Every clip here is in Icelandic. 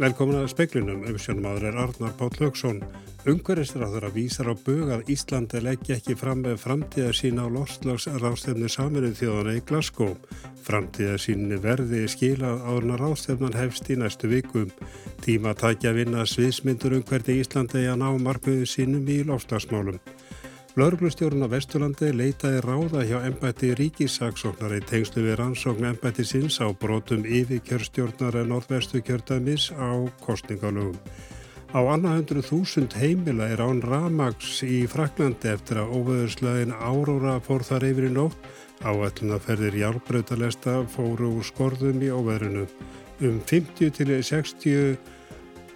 Velkomin að speiklinum, umsjónum aður er Arnar Páll Högsson. Ungverðisráður að vísar á bög að Íslandi leggja ekki fram með framtíða sína á lofslagsrástefnu saminuð þjóðana í Glasgow. Framtíða síni verði skilað árna rástefnan hefst í næstu vikum. Tíma takja að vinna sviðsmyndur um hvernig Íslandi að ná markmiðu sínum í lofslagsmálum. Lörglustjórun á Vesturlandi leitaði ráða hjá ennbætti ríkisaksóknar í tengslu við rannsókn ennbætti sinns á brotum yfir kjörstjórnar en norðvestu kjördamis á kostningalögum. Á annað hundru þúsund heimila er án ramags í Fraklandi eftir að óveðurslögin Áróra fór þar yfir í nótt. Áætlunaferðir járbreytalesta fóru úr skorðum í óveðrunu. Um 50 til 60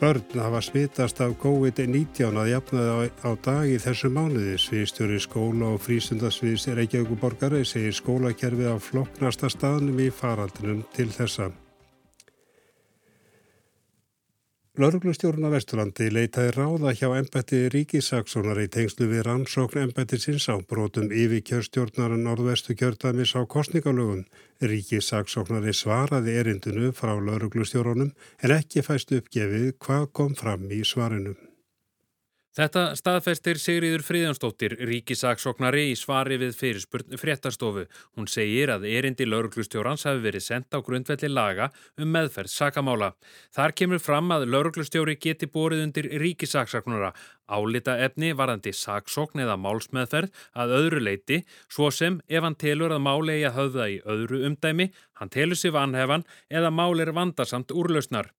Börn hafa smitast af COVID-19 að jafnaði á, á dag í þessu mánuði. Sviðstjóri skóla og frísundasviðs er ekki auðvitað borgari, segir skólakerfið á floknasta staðnum í faraldinum til þessa. Lörglustjórun á Vesturlandi leitaði ráða hjá ennbætti ríkisaksónar í tengslu við rannsókn ennbætti sinns á brotum yfir kjörstjórnar norðvestu kjördamis á kostningalögun. Ríkisaksóknari svaraði erindinu frá lörglustjórunum en ekki fæst uppgefið hvað kom fram í svarinu. Þetta staðfestir Sigriður Fríðansdóttir, ríkisaksóknari í svari við fyrirspurn fréttastofu. Hún segir að erindi lauruglustjórans hafi verið sendt á grundvelli laga um meðferð sakamála. Þar kemur fram að lauruglustjóri geti borið undir ríkisaksóknara álita efni varandi saksókn eða málsmeðferð að öðru leiti, svo sem ef hann telur að máli eigi að höfða í öðru umdæmi, hann telur sér vanhefan eða mál er vandarsamt úrlausnar.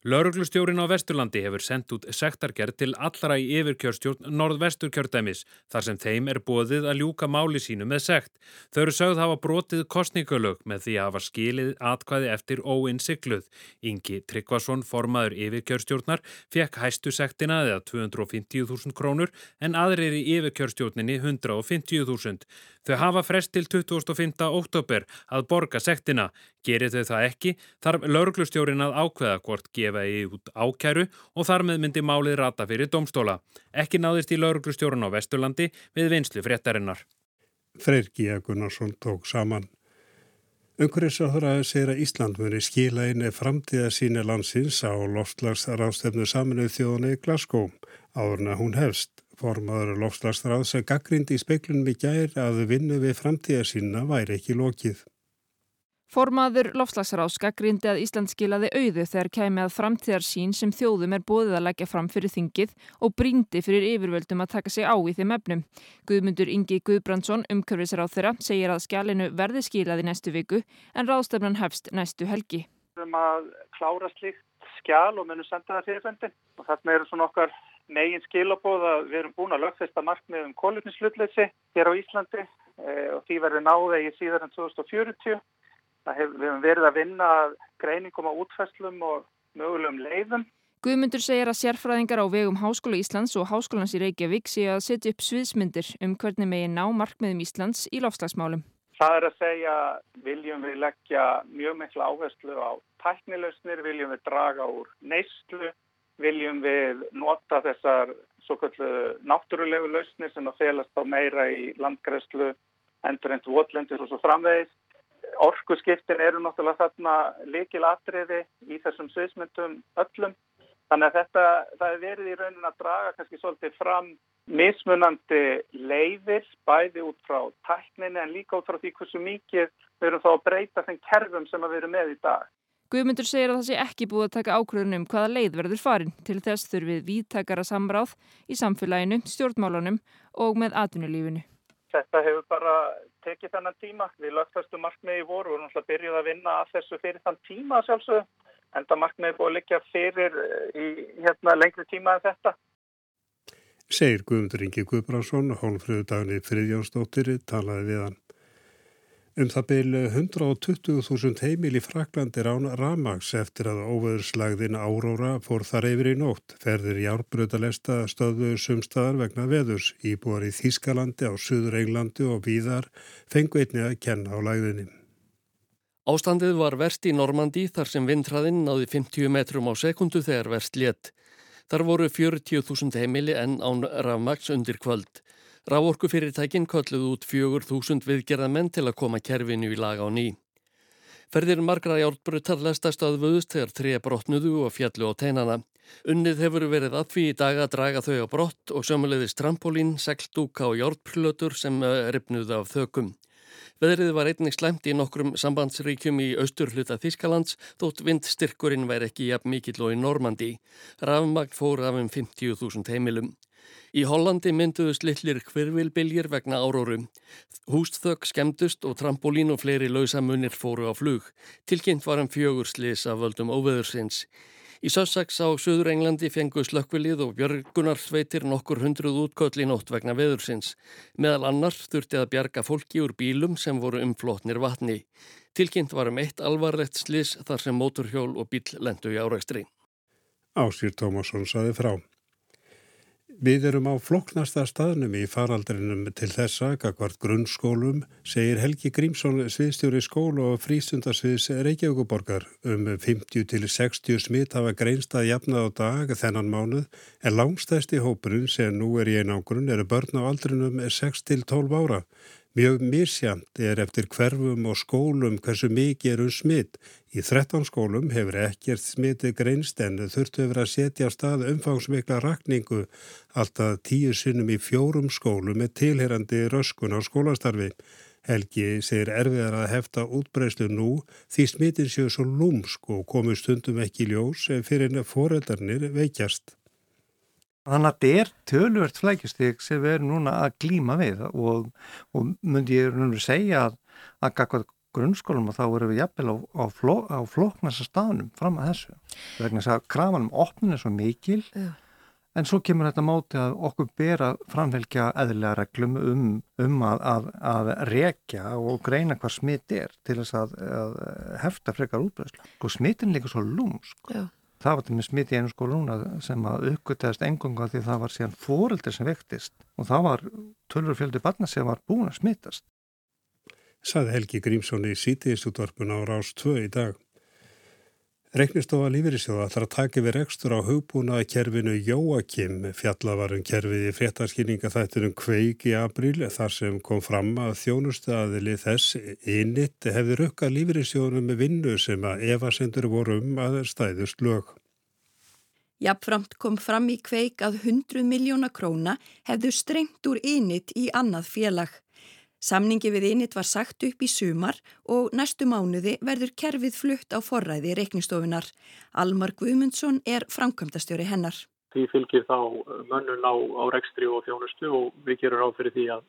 Lauruglustjórin á Vesturlandi hefur sendt út sektargerð til allra í yfirkjörstjórn norðvesturkjördæmis þar sem þeim er bóðið að ljúka máli sínu með sekt. Þau eru sögð hafa brotið kostningalög með því að hafa skilið atkvæði eftir óinnsikluð. Ingi Tryggvason, formaður yfirkjörstjórnar, fekk hæstu sektina eða 250.000 krónur en aðrir í yfirkjörstjórninni 150.000. Þau hafa frest til 25. oktober að borga sektina. Gerir þau það ekki, þarf lauruglustjórin að ákveða hvort gefa í út ákæru og þar með myndi málið rata fyrir domstóla. Ekki náðist í lauruglustjórun á Vesturlandi við vinslu fréttarinnar. Freyr G. Gunnarsson tók saman. Umhverfisáþuraði segir að Ísland muni skila inn framtíða síni landsins á loftlagsrástefnu saminuð þjóðunni í Glasgow áðurna hún hefst. Formaður lofslagsráð sem gaggrindi í speiklunum í gær að vinnu við framtíða sína væri ekki lokið. Formaður lofslagsráðs gaggrindi að Ísland skilaði auðu þegar kæmi að framtíðar sín sem þjóðum er bóðið að leggja fram fyrir þingið og bríndi fyrir yfirvöldum að taka sig á í þeim efnum. Guðmundur Ingi Guðbrandsson, umkörfisráð þeirra, segir að skjálinu verði skilaði næstu viku en ráðstefnan hefst næstu helgi. Við erum að klára slíkt skjál og munum senda það fyrirfendin og þarna eru svona okkar megin skilabóð að við erum búin að lögfesta markmið um kólutnislutleitsi hér á Íslandi e, og því verður náða í síðan en 2040. Hef, við hefum verið að vinna greiningum á útfæslum og mögulegum leiðum. Guðmundur segir að sérfræðingar á vegum Háskóla Íslands og Háskólans í Reykjavík séu að setja upp sviðsmyndir um hvernig megin ná markmiðum Íslands í lofslagsmálum. Það er að segja, viljum við leggja mjög miklu áherslu á tæknilausnir, viljum við draga úr neyslu, viljum við nota þessar svo kallu náttúrulegu lausnir sem að felast á meira í landgræslu, endurent votlendur og svo framvegis. Orkuskiptin eru náttúrulega þarna likil atriði í þessum sviðsmyndum öllum. Þannig að þetta, það er verið í raunin að draga kannski svolítið fram mismunandi leiðir, bæði út frá tækninni en líka út frá því hversu mikið við erum þá að breyta þeim kerfum sem við erum með í dag. Guðmundur segir að það sé ekki búið að taka ákvörðunum hvaða leið verður farin. Til þess þurfið víðtakara samráð í samfélaginu, stjórnmálunum og með atvinnulífinu. Þetta hefur bara tekið þennan tíma. Við lögtastum markmiði í voru og náttúrulega byrjuð að vinna að þessu fyrir þann tíma sjálfsögum. En það markmiði búið að liggja fyrir í hérna, lengri tíma en þetta. Segir Guðmundur Ingi Guðbránsson, hólfröðu daginni Friðjónsdóttir, talaði við hann. Um það byrju 120.000 heimil í Fraklandi rán Ramags eftir að óveðurslagðin Áróra fór þar yfir í nótt. Ferðir í árbröðalesta stöðu sumstaðar vegna veðurs. Íbúar í Þískalandi, á Suður Englandi og víðar fengu einni að kenna á lagðinni. Ástandið var verst í Normandi þar sem vindræðin náði 50 metrum á sekundu þegar verst létt. Þar voru 40.000 heimili en án Ramags undir kvöld. Ráorkufyrirtækin kölluð út fjögur þúsund viðgerðamenn til að koma kerfinu í lag á ný. Ferðir margra járbruttar lestast að vöðust þegar þrija brotnuðu og fjallu á teinana. Unnið hefur verið að því í dag að draga þau á brott og sömulegðis trampolín, seglstúka og járprlötur sem eh, ripnuðu af þökum. Veðrið var einnig slemt í nokkrum sambandsríkjum í austur hluta Þískalands þótt vindstyrkurinn væri ekki jafn mikill og í Normandi. Rafmagn fór af um 50.000 heimilum. Í Hollandi mynduðust litlir hvervilbiljir vegna áróru. Húsþögg skemmdust og trampolín og fleiri lausamunir fóru á flug. Tilkynnt var um fjögurslis af völdum óveðursins. Í Sussex á Suður Englandi fengu slökkvilið og björgunarsveitir nokkur hundruð útköll í nótt vegna veðursins. Meðal annars þurfti að bjarga fólki úr bílum sem voru umflotnir vatni. Tilkynnt var um eitt alvarlegt slis þar sem móturhjól og bíl lendu í árækstri. Ásýr Tómasson saði frá. Við erum á floknasta staðnum í faraldrinum til þessa, kakvart grunnskólum, segir Helgi Grímsson sviðstjóri skóla og frístundasviðs Reykjavíkuborgar. Um 50 til 60 smitt hafa greinstað jafnað á dag þennan mánuð, en langstæsti hópurinn sem nú er í einangrun eru börn á aldrinum 6 til 12 ára. Mjög misjamt er eftir hverfum og skólum hversu mikið eru smitt. Í 13 skólum hefur ekkert smitti greinst en þurftu hefur að setja á stað umfangsmikla rakningu alltaf tíu sinnum í fjórum skólum með tilherandi röskun á skólastarfi. Helgi segir erfiðar að hefta útbreyslu nú því smittin séu svo lúmsk og komu stundum ekki ljós fyrir foreldarnir veikjast. Þannig að þetta er tölvört flækjastík sem við erum núna að glíma við og, og myndi ég núna segja að að grunnskólum og þá erum við jafnvel á, á, fló, á flóknasta staðnum fram að þessu. Vegna þess að krafanum opnin er svo mikil Já. en svo kemur þetta móti að okkur ber að framfélgja eðlilega reglum um, um að, að, að rekja og greina hvað smitt er til þess að, að hefta frekar útbreysla. Smittin líka svo lúmsk. Já. Það var til með smitt í einu skóla núna sem að uppgötast engunga því það var síðan fóreldir sem vektist og það var tölur fjöldi barna sem var búin að smittast. Saði Helgi Grímsson í sítiðistútvarpun á Rás 2 í dag. Reknistofa Lífeyrisjóða ætlar að taka við rekstur á hugbúnaða kerfinu Jóakim fjallavarum kerfið í fréttaskýninga þættunum kveik í april þar sem kom fram að þjónustaðili þess innit hefði rukkað Lífeyrisjóðunum með vinnu sem að evasendur voru um að stæðust lög. Jafnframt kom fram í kveik að 100 miljóna króna hefðu strengt úr innit í annað félag. Samningi við einit var sagt upp í sumar og næstu mánuði verður kerfið flutt á forræði reiknistofunar. Almar Guðmundsson er framkvæmdastjóri hennar. Því fylgir þá mönnun á, á rekstri og þjónustu og við gerum ráð fyrir því að,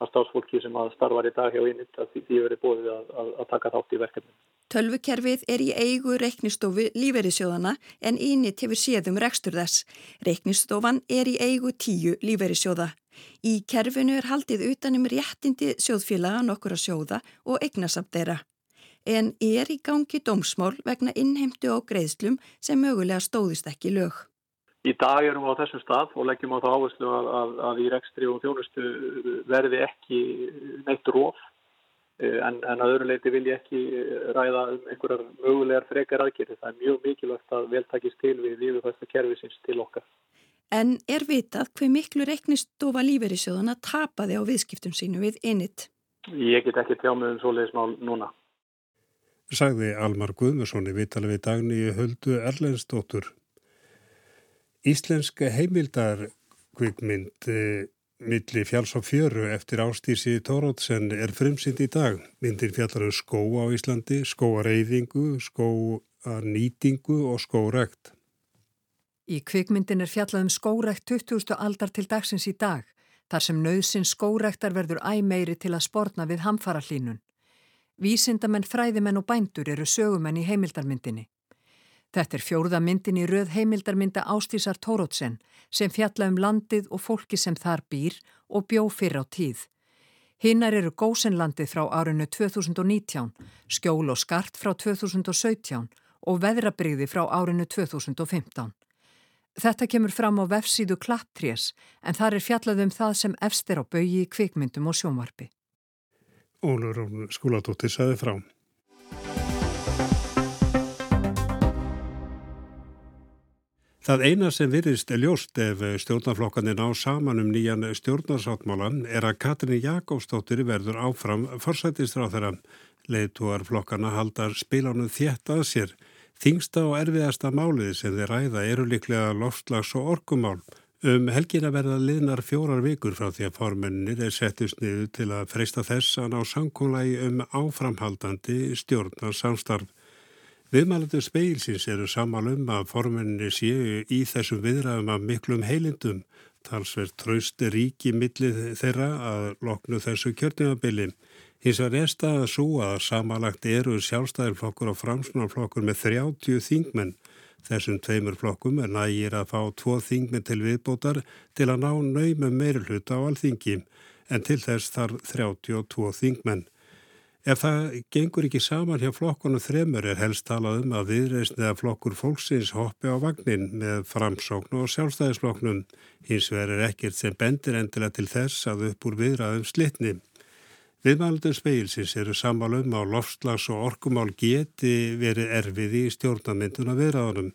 að stafsfólki sem að starfar í dag hjá einit að því verður bóðið að, að, að taka þátt í verkefni. Tölvukerfið er í eigu reiknistofu líferisjóðana en einit hefur séðum rekstur þess. Reiknistofan er í eigu tíu líferisjóða. Í kerfinu er haldið utanum réttindi sjóðfélaga nokkur að sjóða og eignasamt þeirra. En er í gangi dómsmál vegna innheimtu á greiðslum sem mögulega stóðist ekki lög. Í dag erum við á þessum stað og leggjum á það áherslu að, að, að í rekstri og þjónustu verði ekki neitt róf en, en að öðru leiti vil ég ekki ræða um einhverjar mögulegar frekar aðgerði. Það er mjög mikilvægt að veltakist til við yfirfæsta kervisins til okkar. En er vitað hver miklu reiknistofa lífeyrissjóðana tapaði á viðskiptum sínu við innit? Ég get ekki tjá með um svoleiðismál núna. Sagði Almar Guðmussoni vitali við dagni í höldu Erlendstóttur. Íslenska heimildar-kvikmynd eh, milli fjáls og fjöru eftir ástýrsi Tórótsen er frumsind í dag. Myndir fjallar um skó á Íslandi, skóareyðingu, skóarnýtingu og skórekt. Í kvikmyndin er fjallað um skórekt 20. aldar til dagsins í dag, þar sem nöðsin skórektar verður æmeiri til að spórna við hamfara hlínun. Vísindamenn, fræðimenn og bændur eru sögumenn í heimildarmyndinni. Þetta er fjórða myndin í röð heimildarmynda Ástísar Tórótsen sem fjalla um landið og fólki sem þar býr og bjó fyrir á tíð. Hinnar eru Gósenlandið frá árinu 2019, Skjól og Skart frá 2017 og Veðrabrigði frá árinu 2015. Þetta kemur fram á vefsíðu Klapptrés en þar er fjallað um það sem efst er á baui í kvikmyndum og sjónvarpi. Ólur skóladóttir saði frá. Það eina sem virðist ljóst ef stjórnarflokkanir ná saman um nýjan stjórnarsáttmálan er að Katrin Jakobsdóttir verður áfram forsættistráþara. Leitúar flokkana haldar spilánum þétt að sér. Þingsta og erfiðasta málið sem þeir ræða eru líklega loftslags og orkumál. Um helgin að verða liðnar fjórar vikur frá því að formennir er settust niður til að freysta þess að ná samkónlagi um áframhaldandi stjórnar samstarf. Viðmælandur speilsins eru samalum að formenninni séu í þessum viðræðum af miklum heilindum, talsverð tröst ríki millið þeirra að loknu þessu kjörnumabili. Hins vegar er staða svo að samalagt eru sjálfstæðarflokkur og framsunarflokkur með 30 þingmenn. Þessum tveimur flokkum er nægir að fá tvo þingmenn til viðbótar til að ná naumum meirulhuta á alþingi, en til þess þarf 32 þingmenn. Ef það gengur ekki saman hjá flokkunum þremur er helst talað um að viðreysn eða flokkur fólksins hoppi á vagnin með framsóknu og sjálfstæðisflokknum. Hins vegar er ekkert sem bendir endilega til þess að upp úr viðræðum slitni. Viðmældur speilsins eru samalum á lofslags og orkumál geti verið erfið í stjórnamynduna viðræðunum.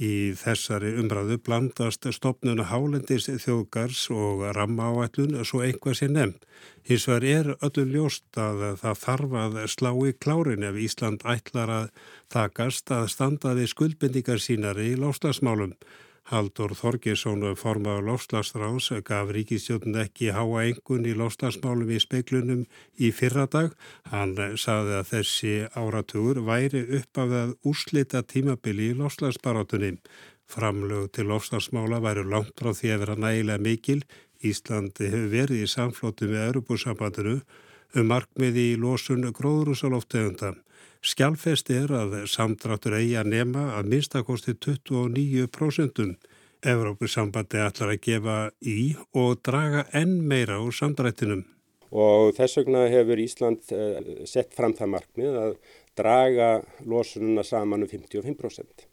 Í þessari umræðu blandast stopnuna hálendis þjóðgars og ramma áætlun svo einhvað sé nefnd. Hins vegar er öllum ljóst að það þarf að slá í klárin ef Ísland ætlar að takast að standa við skuldbindingar sínar í lofslagsmálum. Haldur Þorgesson, formaður lofslagsráðs, gaf ríkistjóðun ekki háa engun í lofslagsmálum í speiklunum í fyrradag. Hann saði að þessi áratugur væri upp af að úrslita tímabili í lofslagsbarátunni. Framlög til lofslagsmála væru langt frá því að vera nægilega mikil. Íslandi hefur verið í samflótu með Europasambandinu um markmiði í losun gróðrúsaloftegunda. Skjálfest er að samdráttur eigi að nema að minnstakosti 29%. Evrópusambandi ætlar að gefa í og draga enn meira úr samdrættinum. Og þess vegna hefur Ísland eh, sett fram það markmið að draga losununa saman um 55%.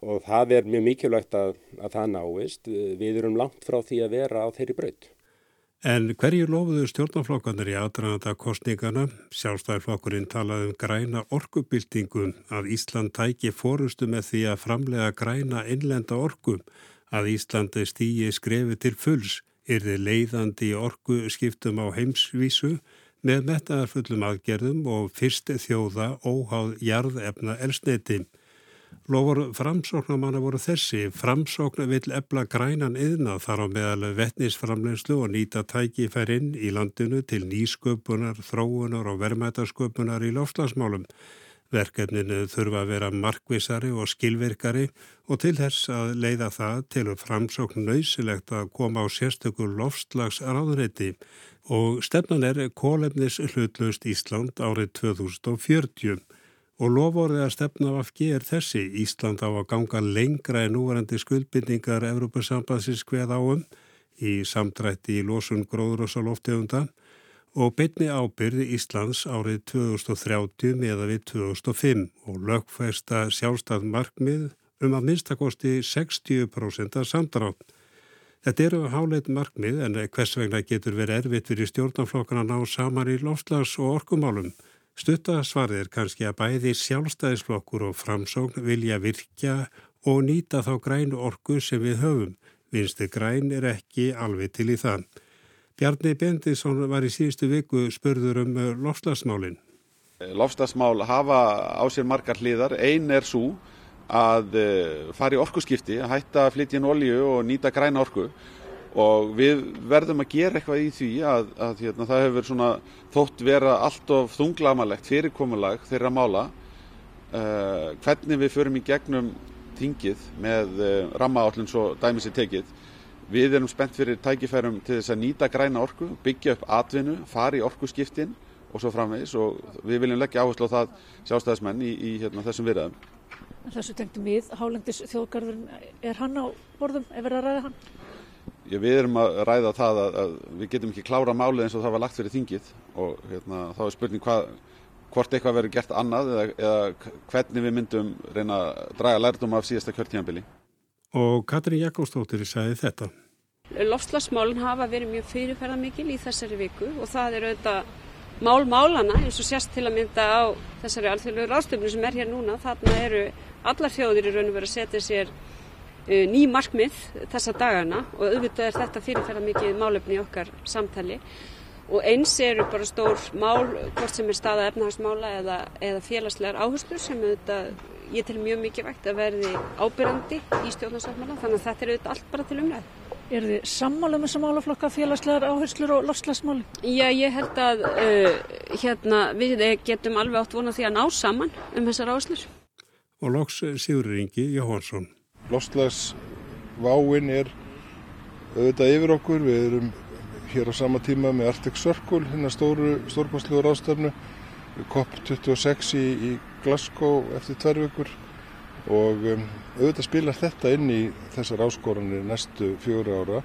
Og það er mjög mikilvægt að, að það náist. Við erum langt frá því að vera á þeirri braut. En hverju lofuðu stjórnaflokkanir í aðdraðanda kostningana? Sjálfstæðarflokkurinn talaði um græna orkubildingum að Ísland tæki fórustu með því að framlega græna innlenda orkum að Íslandi stýji skrefi til fulls yrði leiðandi orku skiptum á heimsvísu með metaðarfullum aðgerðum og fyrst þjóða óháð jarðefna elsneitim. Lofur framsóknamanna voru þessi. Framsókna vil ebla grænan yðna þar á meðal vettnisframlenslu og nýta tækifærinn í landinu til nýsköpunar, þróunar og verðmætasköpunar í lofslagsmálum. Verkefninu þurfa að vera markvisari og skilvirkari og til þess að leiða það til framsókn nöysilegt að koma á sérstökur lofslagsráðureiti og stefnan er kólefnis hlutlaust Ísland árið 2040 og lovorðið að stefna af FG er þessi. Ísland á að ganga lengra en núvarandi skuldbindingar Evrópusambansins hveð áum í samdrætti í losun gróður og svo loftegunda og bytni ábyrði Íslands árið 2030 meða við 2005 og lögfæsta sjálfstað markmið um að minnstakosti 60% af samdrátt. Þetta eru háleit markmið en hvers vegna getur verið erfitt fyrir stjórnanflokkana að ná saman í lofslags og orkumálum. Stuttasvarið er kannski að bæði sjálfstæðisflokkur og framsókn vilja virkja og nýta þá grænu orku sem við höfum. Vinstu græn er ekki alveg til í það. Bjarni Bendisson var í síðustu viku spörður um lofslagsmálinn. Lofslagsmál hafa á sér margar hliðar. Einn er svo að eh, fara í orkuskipti, að hætta að flytja inn olju og nýta græna orku og við verðum að gera eitthvað í því að, að hérna, það hefur svona þótt vera allt of þunglamalegt fyrirkomulag þeirra mála uh, hvernig við förum í gegnum tingið með uh, eh, rammaállum svo dæmis er tekið við erum spennt fyrir tækifærum til þess að nýta græna orku, byggja upp atvinnu, fara í orkuskiptin og svo framvegis og við viljum leggja áherslu á það sjálfstæðismenn í, í hérna, þessum virðaðum. Þessu tengtum við, Hálendis þjóðgarðurinn, er hann á borðum, er verið að ræða hann? Já, við erum að ræða það að, að við getum ekki klára málið eins og það var lagt fyrir þingið og hérna, þá er spurning hvað, hvort eitthvað verður gert annað eða, eða hvernig við myndum reyna að draga lærdum af síðasta kjörtíðanbili. Og Katrin Jakobsdóttir sagði þetta. Lofslagsmálun hafa verið mjög fyrirferða mikil í þessari viku og það er auðvitað mál málana eins og sérst til að mynda á þessari alþjóðlegu ráðstöfnu sem er hér núna. Þarna eru allar þjóðir í raun og verið að setja sér ný markmið þessa dagana og auðvitað er þetta fyrirferða mikið málefni í okkar samtali og eins eru bara stór mál hvort sem er staða efnahagsmála eða, eða félagslegar áherslur sem auðvitað ég til mjög mikið vægt að verði ábyrrandi í stjórnarsáttmála þannig að þetta er auðvitað allt bara til umræð. Er þið sammála með um þessum málaflokka félagslegar áherslur og lofslagsmáli? Já, ég held að uh, hérna, við getum alveg átt vonað því að ná saman um þessar áherslur. Og loks Sigur Ringi Jóhansson. Lofslagsváin er auðvitað yfir okkur. Við erum hér á sama tíma með Arctic Circle, hérna stóru stórkvæmsluður ástafnu, COP26 í, í Glasgow eftir tvær vikur og um, auðvitað spilar þetta inn í þessar áskoranir næstu fjögur ára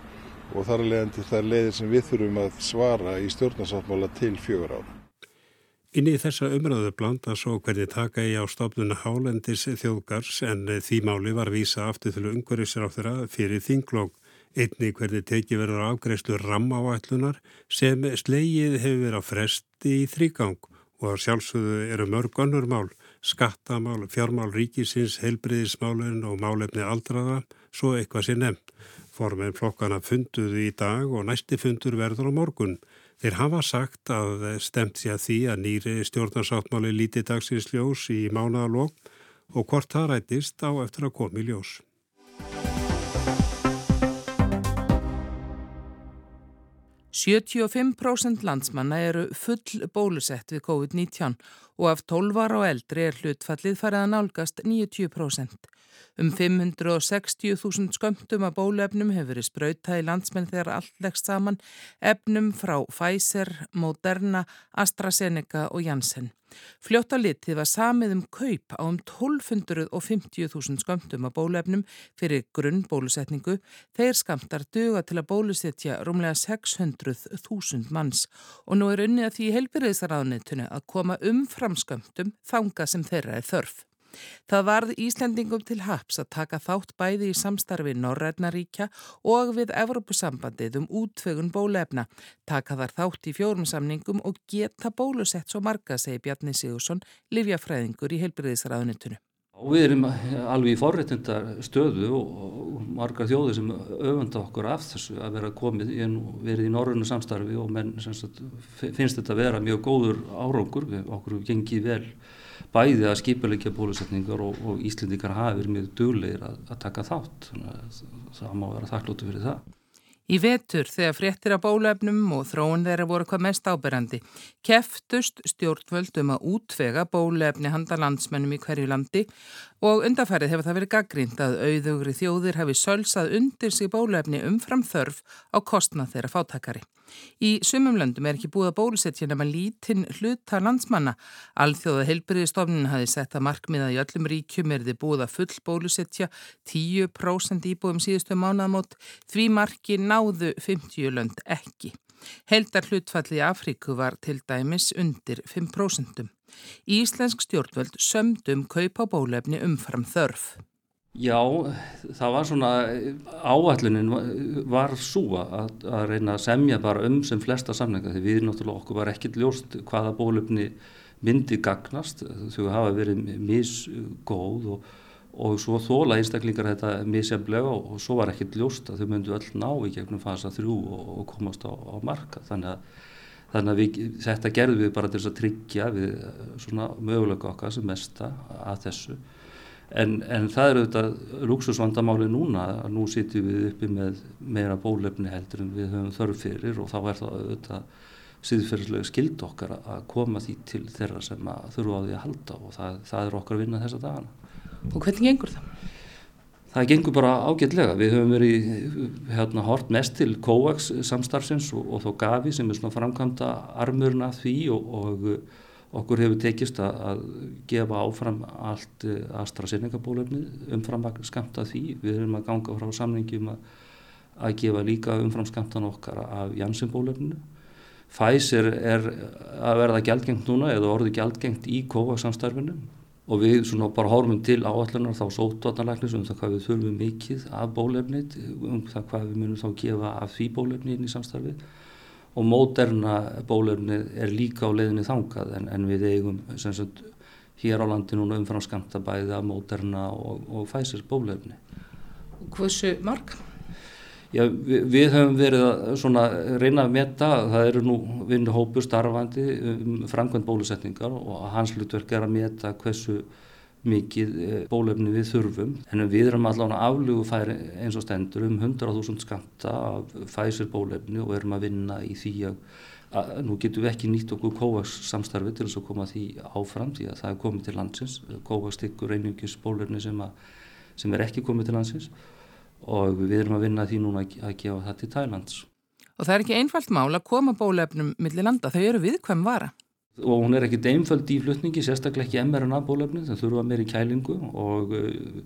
og þar er leiðandi það leiðir sem við þurfum að svara í stjórnarsáttmála til fjögur ára. Inn í þessa umröðu blanda svo hvernig taka ég á stofnuna Hálendis þjóðgars en því máli var vísa aftur til umhverfisráþura fyrir þinglók. Einni hvernig teki verður afgreifslu rammáætlunar sem slegið hefur verið á fresti í þrýgang og sjálfsögðu eru mörg önnur mál, skattamál, fjármál ríkisins, heilbriðismálinn og málefni aldraða, svo eitthvað sé nefnt. Formen flokkana funduðu í dag og næsti fundur verður á morgun. Þeir hafa sagt að stemt sé að því að nýri stjórnarsáttmáli líti dagsins ljós í mánaðalók og hvort það rætist á eftir að komi ljós. 75% landsmanna eru full bólusett við COVID-19 og af 12 ára og eldri er hlutfallið farið að nálgast 90%. Um 560.000 skömmtum af bólefnum hefur verið sprautað í landsmenn þegar allt leggst saman efnum frá Pfizer, Moderna, AstraZeneca og Janssen. Fljótt á litið var samið um kaup á um 1250.000 skömmtum af bólefnum fyrir grunnbólusetningu þegar skamtar duga til að bólusetja rúmlega 600.000 manns og nú er unnið að því helbyrðisraðnitunu að koma um framskömmtum þanga sem þeirra er þörf. Það varð Íslendingum til haps að taka þátt bæði í samstarfi Norrænaríkja og við Evrópusambandið um útfögun bólefna, taka þar þátt í fjórumsamningum og geta bólusett svo marga, segi Bjarni Sigursson, livjafræðingur í heilbriðisraðunitunum. Við erum alveg í forréttindar stöðu og margar þjóðir sem öfunda okkur af þessu að vera komið, ég hef verið í norrönu samstarfi og menn sagt, finnst þetta að vera mjög góður árangur, okkur gengið vel bæði að skipulegja bólusetningar og, og Íslendikar hafi verið mjög duglegir að, að taka þátt. Það má vera þakklótu fyrir það. Í vetur þegar fréttir af bólefnum og þróun þeirra voru hvað mest áberandi keftust stjórnvöldum að útvega bólefni handa landsmennum í hverju landi og undarfærið hefur það verið gaggrínt að auðugri þjóðir hafi sölsað undir sig bólefni umfram þörf á kostnað þeirra fátakari. Í sumum löndum er ekki búið að bólusetja nema lítinn hluta landsmanna. Alþjóða heilbyrðistofnin hafi sett að markmiða í öllum ríkjum er þið búið að full bólusetja 10% íbúðum síðustu mánamót því marki náðu 50 lönd ekki. Heldar hlutfalli í Afríku var til dæmis undir 5%. Íslensk stjórnvöld sömdum kaupa bólefni umfram þörf. Já, það var svona, áallunin var svo að, að reyna að semja bara um sem flesta samlinga því við náttúrulega okkur var ekkert ljóst hvaða bólöfni myndi gagnast, þau hafa verið misgóð og, og svo þóla einstaklingar þetta misjaflega og, og svo var ekkert ljóst að þau myndu öll ná í gegnum fasa þrjú og, og komast á, á marka þannig að, þannig að við, þetta gerðum við bara til þess að tryggja við svona mögulega okkar sem mesta að þessu En, en það eru auðvitað luxusvandamáli núna að nú sitjum við uppi með meira bólefni heldur en við höfum þörf fyrir og þá er það auðvitað síðferðislega skild okkar að koma því til þeirra sem þurfa á því að halda og það, það er okkar að vinna þessa dagana. Og hvernig gengur það? Það gengur bara ágætlega. Við höfum verið hérna, hort mest til COVAX samstarfsins og, og þó GAVI sem er svona framkvæmda armurna því og, og Okkur hefur tekist að, að gefa áfram allt eh, AstraZeneca bólefnið umfram skamta því. Við erum að ganga frá samningjum að, að gefa líka umfram skamtan okkar af Janssen bólefninu. Pfizer er að verða gjaldgengt núna eða orði gjaldgengt í COVID-samstarfinu og við svona bara horfum til áallunar þá sótvarnarlæknis um það hvað við þurfum mikið af bólefnið, um það hvað við munum þá gefa af því bólefnið inn í samstarfið og móderna bólefni er líka á leiðinni þangað en, en við eigum sagt, hér á landi núna umfram skamta bæði að móderna og, og fæsir bólefni. Hversu marg? Já, við, við höfum verið að svona reyna að metta, það eru nú vinnuhópur starfandi um framkvæmt bólusetningar og hans hlutverk er að metta hversu mikið eh, bólefni við þurfum. En við erum allavega aflugu færi eins og stendur um 100.000 skamta af fæsir bólefni og erum að vinna í því að, að nú getum við ekki nýtt okkur COVAX samstarfi til þess að koma því áfram því að það er komið til landsins. COVAX stykkur einungis bólefni sem, sem er ekki komið til landsins og við erum að vinna því núna að gefa það til Þælands. Og það er ekki einfalt mál að koma bólefnum millir landa, þau eru viðkvæm vara. Og hún er ekki einföld í flutningi, sérstaklega ekki mRNA bólefni, það þurfa meiri kælingu og eh,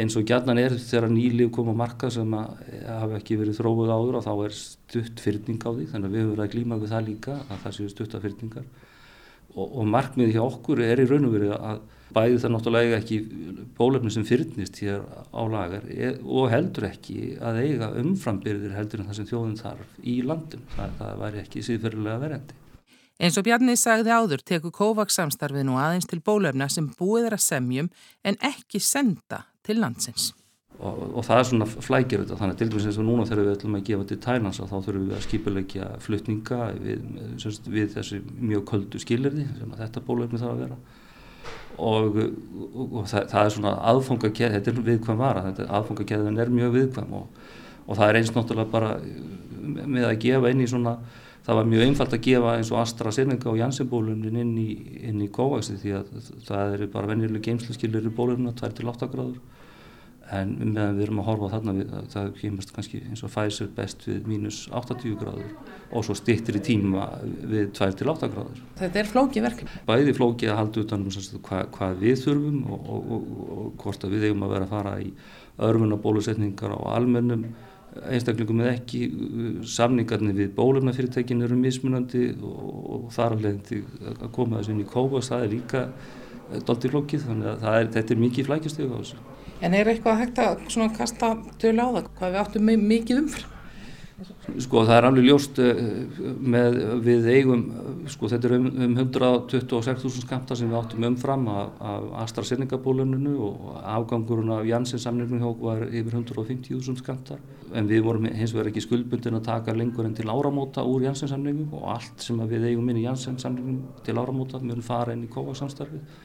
eins og gætnan er þegar nýlið koma marka sem að hafa ekki verið þróið áður og þá er stutt fyrning á því, þannig að við höfum verið að glíma við það líka, að það séu stutta fyrningar. Og, og markmiði hjá okkur er í raun og verið að bæði það náttúrulega ekki bólefni sem fyrnist hér á lagar e, og heldur ekki að eiga umframbyrðir heldur en það sem þjóðin þarf í landin. Það, það væri ekki síðferðilega verðandi. Eins og Bjarni sagði áður tekur Kovacs samstarfið nú aðeins til bólefna sem búið er að semjum en ekki senda til landsins. Og, og það er svona flækjur þetta þannig að til dæmis eins og núna þegar við ætlum að gefa til Thailands þá þurfum við að skipulegja flutninga við, við þessi mjög köldu skilirði sem þetta bólefni þarf að vera og, og, og það, það er svona aðfangakeð, þetta er viðkvæm vara, aðfangakeðin er mjög viðkvæm og það er eins náttúrulega bara með að gefa inn í svona, það var mjög einfalt að gefa eins og AstraZeneca og Janssen-bólumnin inn í, í Covaxi því að það eru bara venjuleg geimsluskilir í bólumna, 2-8 gráður en meðan við erum að horfa þarna við, það kemast kannski eins og Pfizer best við mínus 80 gráður og svo stittir í tíma við 2-8 gráður. Þetta er flókið verkefni? Bæði flókið að halda utanum hva, hvað við þurfum og, og, og, og hvort að við eigum að vera að fara í örfunabólusetningar á almennum einstaklingum eða ekki samningarnir við bólefnafyrirtækin eru mismunandi og þar alveg að koma þessu inn í kópa það er líka doldi flókið þannig að er, þetta er mikið flækjastegu á þessu. En er eitthvað hægt að kasta tölu á það? Hvað við áttum mikið umfram? Sko það er alveg ljóst eh, með við eigum, sko þetta er um, um 126.000 skamta sem við áttum umfram af, af AstraZeneca bóluninu og afgangurinn af Janssen samningum hjá var yfir 150.000 skamtar. En við vorum hins vegar ekki skuldbundin að taka lengur en til áramóta úr Janssen samningum og allt sem við eigum inn í Janssen samningum til áramóta mjög fara inn í COVAX samstarfið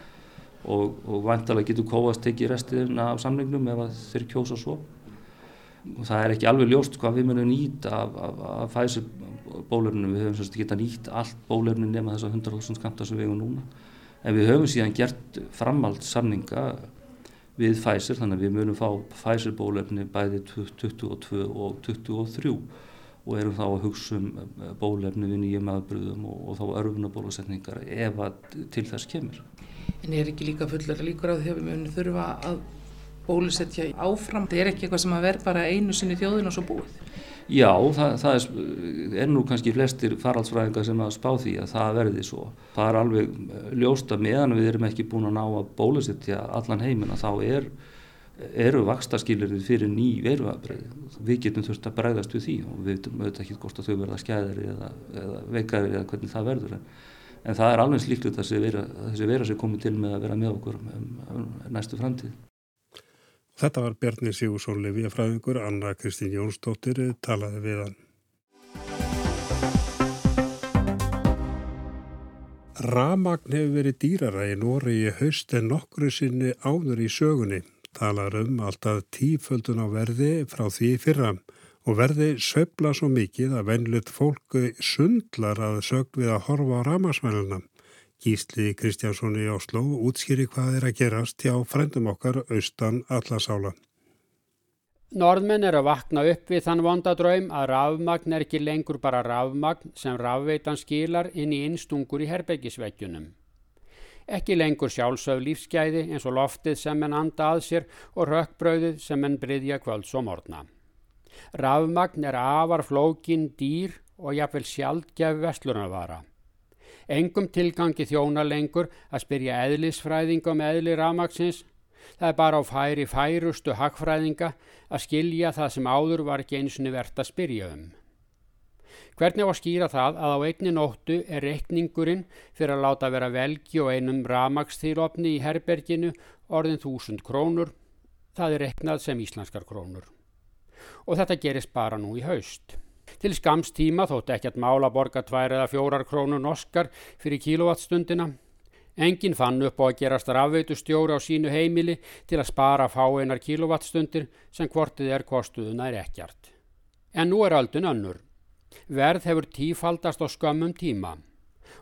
og, og vantalega getur kóast tekið restina af samningnum ef þeir kjósa svo. Og það er ekki alveg ljóst hvað við munum nýta af, af, af Pfizer bólefninu. Við höfum svolítið getað nýtt allt bólefninu nema þess að 100.000 skamta sem við hefum núna. En við höfum síðan gert framald samninga við Pfizer þannig að við munum fá Pfizer bólefni bæði 22 og 23 og erum þá að hugsa um bólefni við nýjum aðbröðum og, og þá örfunabólusetningar ef að til þess kemur. En er ekki líka fullar líkur að við munum þurfa að bólusetja áfram? Það er ekki eitthvað sem að verð bara einu sinni þjóðin og svo búið? Já, það, það er, er nú kannski flestir faraldsfræðingar sem að spá því að það verði svo. Það er alveg ljósta meðan við erum ekki búin að ná að bólusetja allan heiminn að þá er, eru vakstaskilirinn fyrir ný veruafbreið. Við getum þurft að bregðast við því og við veitum ekki hvort að þau verða skæðari eða, eða veikari eða hvernig það verður en en það er alveg slíkt að þessi vera, þessi vera sem komið til með að vera með okkur um, um, næstu framtíð. Þetta var Bjarni Sigursson Levíafræðingur, Anna Kristín Jónsdóttir talaði við hann. Ramagn hefur verið dýrara í Nóri í haust en nokkru sinni áður í sögunni. Talar um alltaf tíföldun á verði frá því fyrram og verði söfla svo mikið að venlut fólku sundlar að sögn við að horfa á ramasmæluna. Gísli Kristjánsson í Oslo útskýri hvað er að gerast hjá frendum okkar austan allasála. Norðmenn er að vakna upp við þann vondadraum að rafmagn er ekki lengur bara rafmagn sem rafveitan skilar inn í innstungur í herbeggisvekkjunum. Ekki lengur sjálfsög lífsgæði eins og loftið sem enn anda að sér og rökkbröðið sem enn bryðja kvölds og morna. Rafmagn er afar flókin, dýr og jafnvel sjaldgef vestlunarvara. Engum tilgangi þjóna lengur að spyrja eðlisfræðinga um eðli rafmagsins. Það er bara á færi færustu hagfræðinga að skilja það sem áður var ekki einsinni verðt að spyrja um. Hvernig að skýra það að á einni nóttu er reikningurinn fyrir að láta vera velgi og einum ramagstýrofni í herberginu orðin þúsund krónur það er reknað sem íslenskar krónur. Og þetta gerist bara nú í haust. Til skamstíma þótt ekki að mála borga tvær eða fjórar krónur norskar fyrir kílovattstundina. Engin fann upp á að gerast rafveitu stjóri á sínu heimili til að spara fáeinar kílovattstundir sem hvortið er kostuðuna er ekkjart. En nú er öldun önnur. Verð hefur tífaldast á skömmum tíma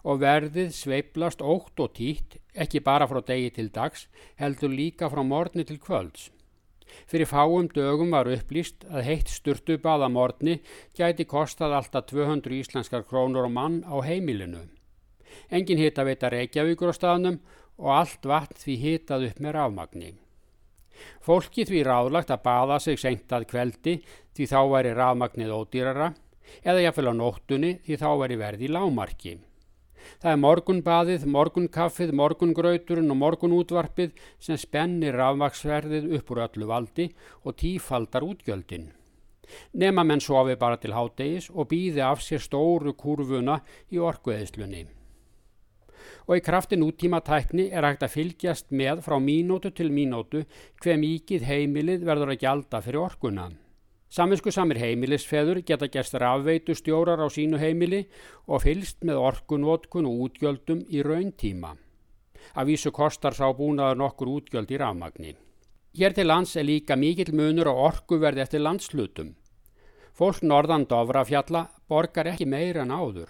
og verðið sveiplast ótt og títt ekki bara frá degi til dags heldur líka frá morni til kvölds. Fyrir fáum dögum var upplýst að heitt sturtubað að morni gæti kostað alltaf 200 íslenskar krónur og mann á heimilinu. Engin hita veita Reykjavíkur á staðnum og allt vatn því hitað upp með rafmagni. Fólki því ráðlagt að baða sig sengtað kveldi því þá væri rafmagnið ódýrara eða jáfnvel á nóttunni því þá væri verði lámarki. Það er morgunbaðið, morgunkaffið, morgungrauturinn og morgunútvarpið sem spennir rafmaksverðið upp úr öllu valdi og tífaldar útgjöldin. Nema menn sofi bara til hádegis og býði af sér stóru kurvuna í orkueðslunni. Og í kraftin úttíma tækni er hægt að fylgjast með frá mínótu til mínótu hver mikið heimilið verður að gjalda fyrir orkuna. Saminsku samir heimilisfeður geta gerst rafveitu stjórar á sínu heimili og fylst með orkunvotkun og útgjöldum í rauntíma. Af vísu kostar sá búnaður nokkur útgjöld í rafmagni. Hér til lands er líka mikill munur á orkuverði eftir landslutum. Fólk norðan Dofrafjalla borgar ekki meira en áður.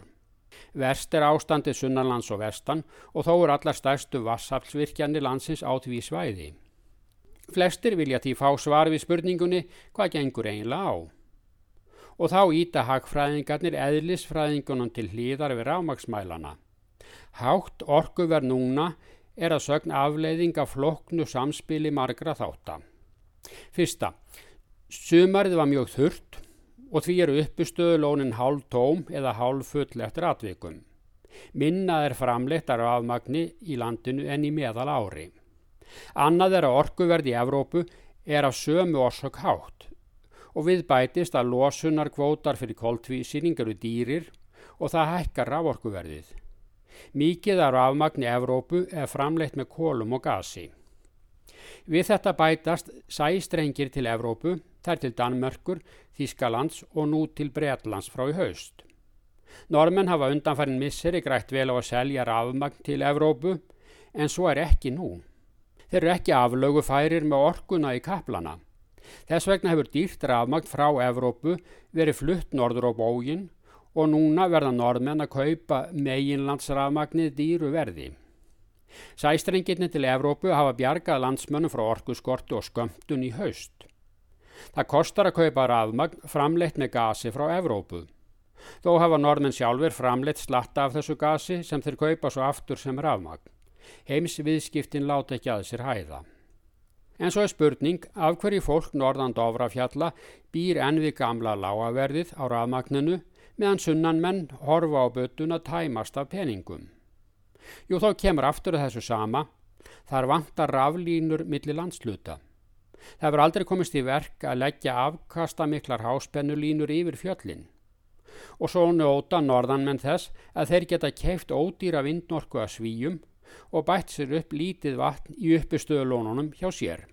Verst er ástandið sunnanlands og vestan og þó er allar stærstu vassaflsvirkjani landsins á því svæði. Flestir vilja því fá svar við spurningunni hvað gengur einlega á. Og þá íta hagfræðingarnir eðlisfræðingunum til hlýðar við rámaksmælana. Hátt orkuverð núna er að sögna afleiðing af floknu samspili margra þáttar. Fyrsta, sumarið var mjög þurrt og því eru uppustöðulónin hálf tóm eða hálf full eftir atvikum. Minnað er framleitt af afmagni í landinu en í meðal ári. Annað er að orkuverð í Evrópu er af sömu orsök hátt og við bætist að losunar kvótar fyrir koltvísýning eru dýrir og það hækkar raforkuverðið. Mikið af rafmagn í Evrópu er framleitt með kólum og gasi. Við þetta bætast sæstrengir til Evrópu, þær til Danmörkur, Þískalands og nú til Breitlands frá í haust. Normenn hafa undanfærin misseri grætt vel á að selja rafmagn til Evrópu en svo er ekki nú. Þeir eru ekki aflögu færir með orkuna í kaplana. Þess vegna hefur dýrt rafmagn frá Evrópu verið flutt norður á bógin og núna verða norðmenn að kaupa meginlandsrafmagnið dýru verði. Sæstrengirni til Evrópu hafa bjargað landsmönnum frá orkuskortu og skömmtun í haust. Það kostar að kaupa rafmagn framleitt með gasi frá Evrópu. Þó hafa norðmenn sjálfur framleitt slatta af þessu gasi sem þeir kaupa svo aftur sem rafmagn heims viðskiptin láta ekki að sér hæða. En svo er spurning af hverju fólk norðan Dóvrafjalla býr enn við gamla lágaverðið á rafmagninu meðan sunnan menn horfa á bötun að tæmast af peningum. Jú þá kemur aftur þessu sama, þar vantar raflínur millir landsluta. Það hefur aldrei komist í verk að leggja afkasta miklar háspennulínur yfir fjöllin. Og svo njóta norðanmenn þess að þeir geta keift ódýra vindnorku að svíjum og bætt sér upp lítið vatn í uppistöðulónunum hjá sér.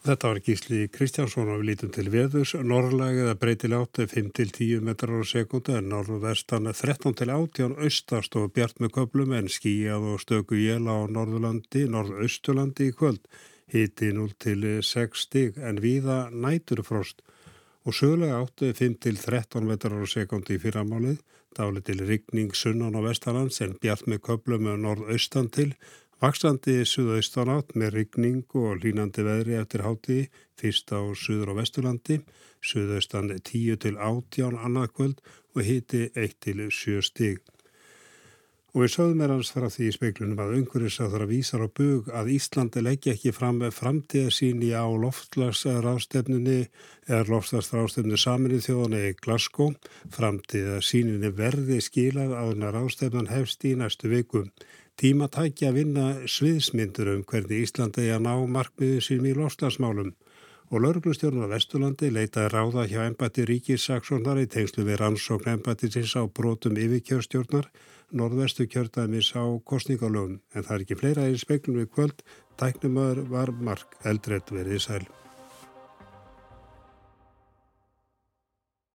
Þetta var Gísli Kristjánsson við lítum til veðurs. Norrlægið að breytilega átti 5-10 metrar á sekundu en norðvestan 13-18 austast og bjart með köplum en skíjað og stöku jéla á norðurlandi, norðausturlandi í kvöld. Hiti 0-6 stig en viða næturfrost og sögulega átti 5-13 metrar á sekundu í fyrramálið Dáli til rigning sunnan á vestalands en bjart með köplum með norðaustan til, vaksandi suðaustan átt með rigning og línandi veðri eftir háti fyrst á suður á vesturlandi, suðaustan 10 til 18 annað kvöld og hiti 1 til 7 stig. Og við sögum er hans frá því í speiklunum að umhverfisáþara vísar á bug að Íslandi leggja ekki fram framtíðasíni á loftlagsrástefnunni eða loftlagsrástefnu saminnið þjóðan eða Glasgow. Framtíðasíninni verði skilað á þennar rástefnan hefst í næstu viku. Tíma tækja að vinna sviðsmyndur um hvernig Íslandi er að ná markmiðu sínum í loftlagsmálum. Og lauruglustjórnar Vesturlandi leitaði ráða hjá embati ríkissaksónar í tengslu við rannsókn embatisins á brotum yfirkjörstjórnar norðvestu kjördæmis á kostningalögum en það er ekki fleira í speklum við kvöld. Tæknumöður var Mark Eldred verið sæl.